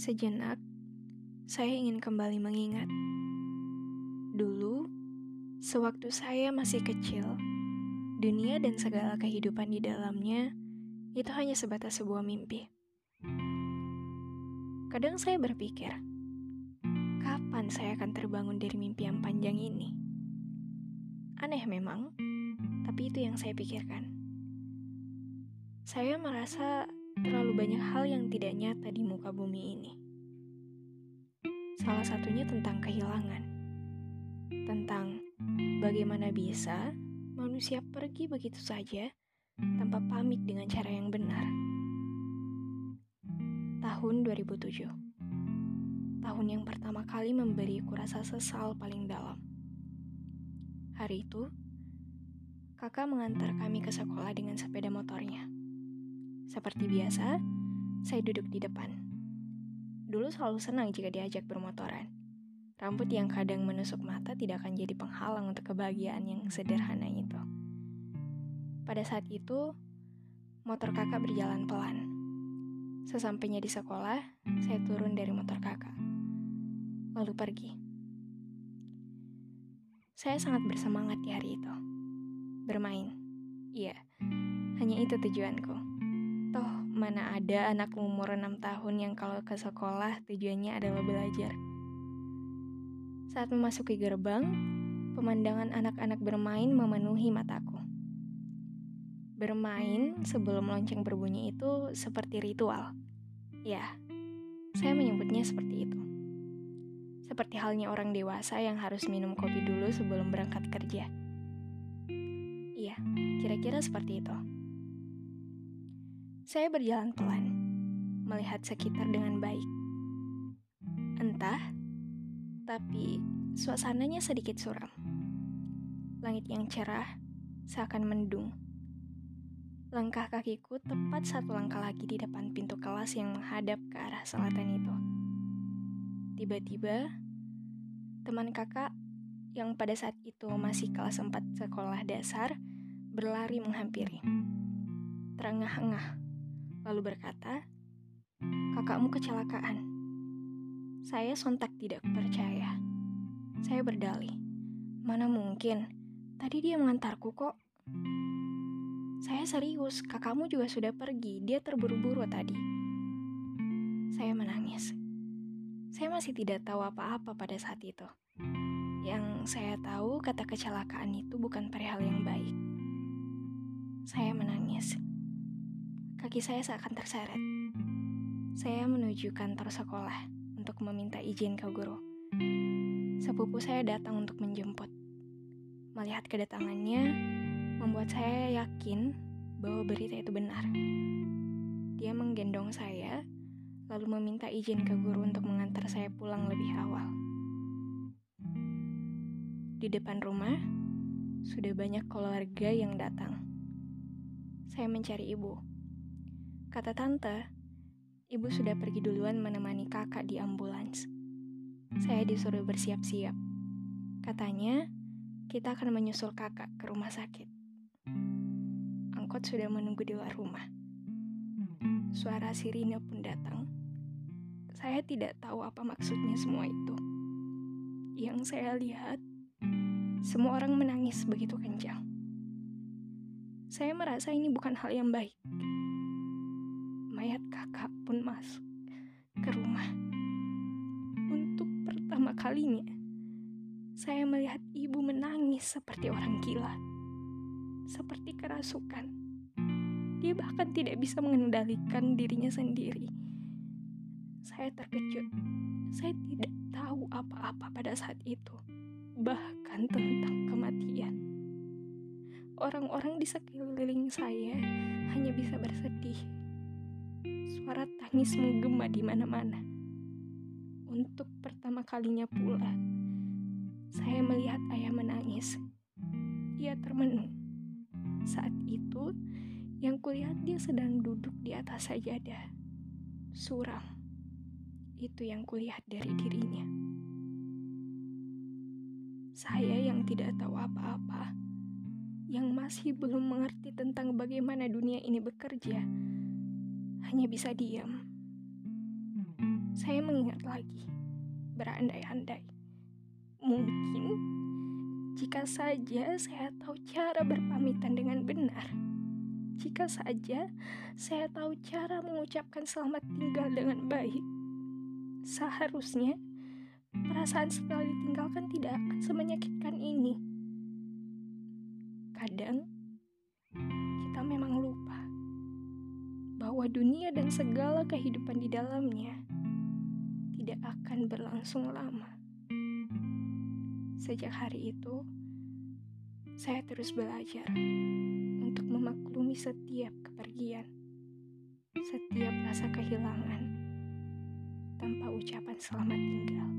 Sejenak, saya ingin kembali mengingat. Dulu, sewaktu saya masih kecil, dunia dan segala kehidupan di dalamnya itu hanya sebatas sebuah mimpi. Kadang saya berpikir, kapan saya akan terbangun dari mimpi yang panjang ini? Aneh memang, tapi itu yang saya pikirkan. Saya merasa terlalu banyak hal yang tidak nyata di muka bumi ini. Salah satunya tentang kehilangan, tentang bagaimana bisa manusia pergi begitu saja tanpa pamit dengan cara yang benar. Tahun 2007 Tahun yang pertama kali memberiku rasa sesal paling dalam. Hari itu, kakak mengantar kami ke sekolah dengan sepeda motornya. Seperti biasa, saya duduk di depan. Dulu selalu senang jika diajak bermotoran. Rambut yang kadang menusuk mata tidak akan jadi penghalang untuk kebahagiaan yang sederhana itu. Pada saat itu, motor kakak berjalan pelan. Sesampainya di sekolah, saya turun dari motor kakak. Lalu pergi. Saya sangat bersemangat di hari itu. Bermain. Iya, hanya itu tujuanku. Toh, mana ada anak umur 6 tahun yang kalau ke sekolah tujuannya adalah belajar. Saat memasuki gerbang, pemandangan anak-anak bermain memenuhi mataku. Bermain sebelum lonceng berbunyi itu seperti ritual. Ya, saya menyebutnya seperti itu. Seperti halnya orang dewasa yang harus minum kopi dulu sebelum berangkat kerja. Iya, kira-kira seperti itu. Saya berjalan pelan, melihat sekitar dengan baik. Entah, tapi suasananya sedikit suram. Langit yang cerah seakan mendung. Langkah kakiku tepat satu langkah lagi di depan pintu kelas yang menghadap ke arah selatan itu. Tiba-tiba, teman kakak yang pada saat itu masih kelas 4 sekolah dasar berlari menghampiri. Terengah-engah lalu berkata, "Kakakmu kecelakaan." Saya sontak tidak percaya. Saya berdalih, "Mana mungkin? Tadi dia mengantarku kok." Saya serius, kakakmu juga sudah pergi. Dia terburu-buru tadi. Saya menangis. Saya masih tidak tahu apa-apa pada saat itu. Yang saya tahu, kata kecelakaan itu bukan perihal yang baik. Kaki saya seakan terseret. Saya menuju kantor sekolah untuk meminta izin ke guru. Sepupu saya datang untuk menjemput. Melihat kedatangannya, membuat saya yakin bahwa berita itu benar. Dia menggendong saya, lalu meminta izin ke guru untuk mengantar saya pulang lebih awal. Di depan rumah, sudah banyak keluarga yang datang. Saya mencari ibu Kata tante, ibu sudah pergi duluan menemani kakak di ambulans. Saya disuruh bersiap-siap. Katanya, kita akan menyusul kakak ke rumah sakit. Angkot sudah menunggu di luar rumah. Suara sirine pun datang. Saya tidak tahu apa maksudnya semua itu. Yang saya lihat, semua orang menangis begitu kencang. Saya merasa ini bukan hal yang baik mayat kakak pun masuk ke rumah. Untuk pertama kalinya, saya melihat ibu menangis seperti orang gila, seperti kerasukan. Dia bahkan tidak bisa mengendalikan dirinya sendiri. Saya terkejut. Saya tidak tahu apa-apa pada saat itu, bahkan tentang kematian. Orang-orang di sekeliling saya hanya bisa bersedih Suara tangis menggema di mana-mana. Untuk pertama kalinya pula, saya melihat ayah menangis. Ia termenung. Saat itu, yang kulihat dia sedang duduk di atas sajadah. Suram. Itu yang kulihat dari dirinya. Saya yang tidak tahu apa-apa, yang masih belum mengerti tentang bagaimana dunia ini bekerja, hanya bisa diam. saya mengingat lagi, berandai-andai. Mungkin jika saja saya tahu cara berpamitan dengan benar, jika saja saya tahu cara mengucapkan selamat tinggal dengan baik, seharusnya perasaan setelah ditinggalkan tidak akan semenyakitkan ini. Kadang kita memang lupa bahwa dunia dan segala kehidupan di dalamnya tidak akan berlangsung lama. Sejak hari itu, saya terus belajar untuk memaklumi setiap kepergian, setiap rasa kehilangan, tanpa ucapan selamat tinggal.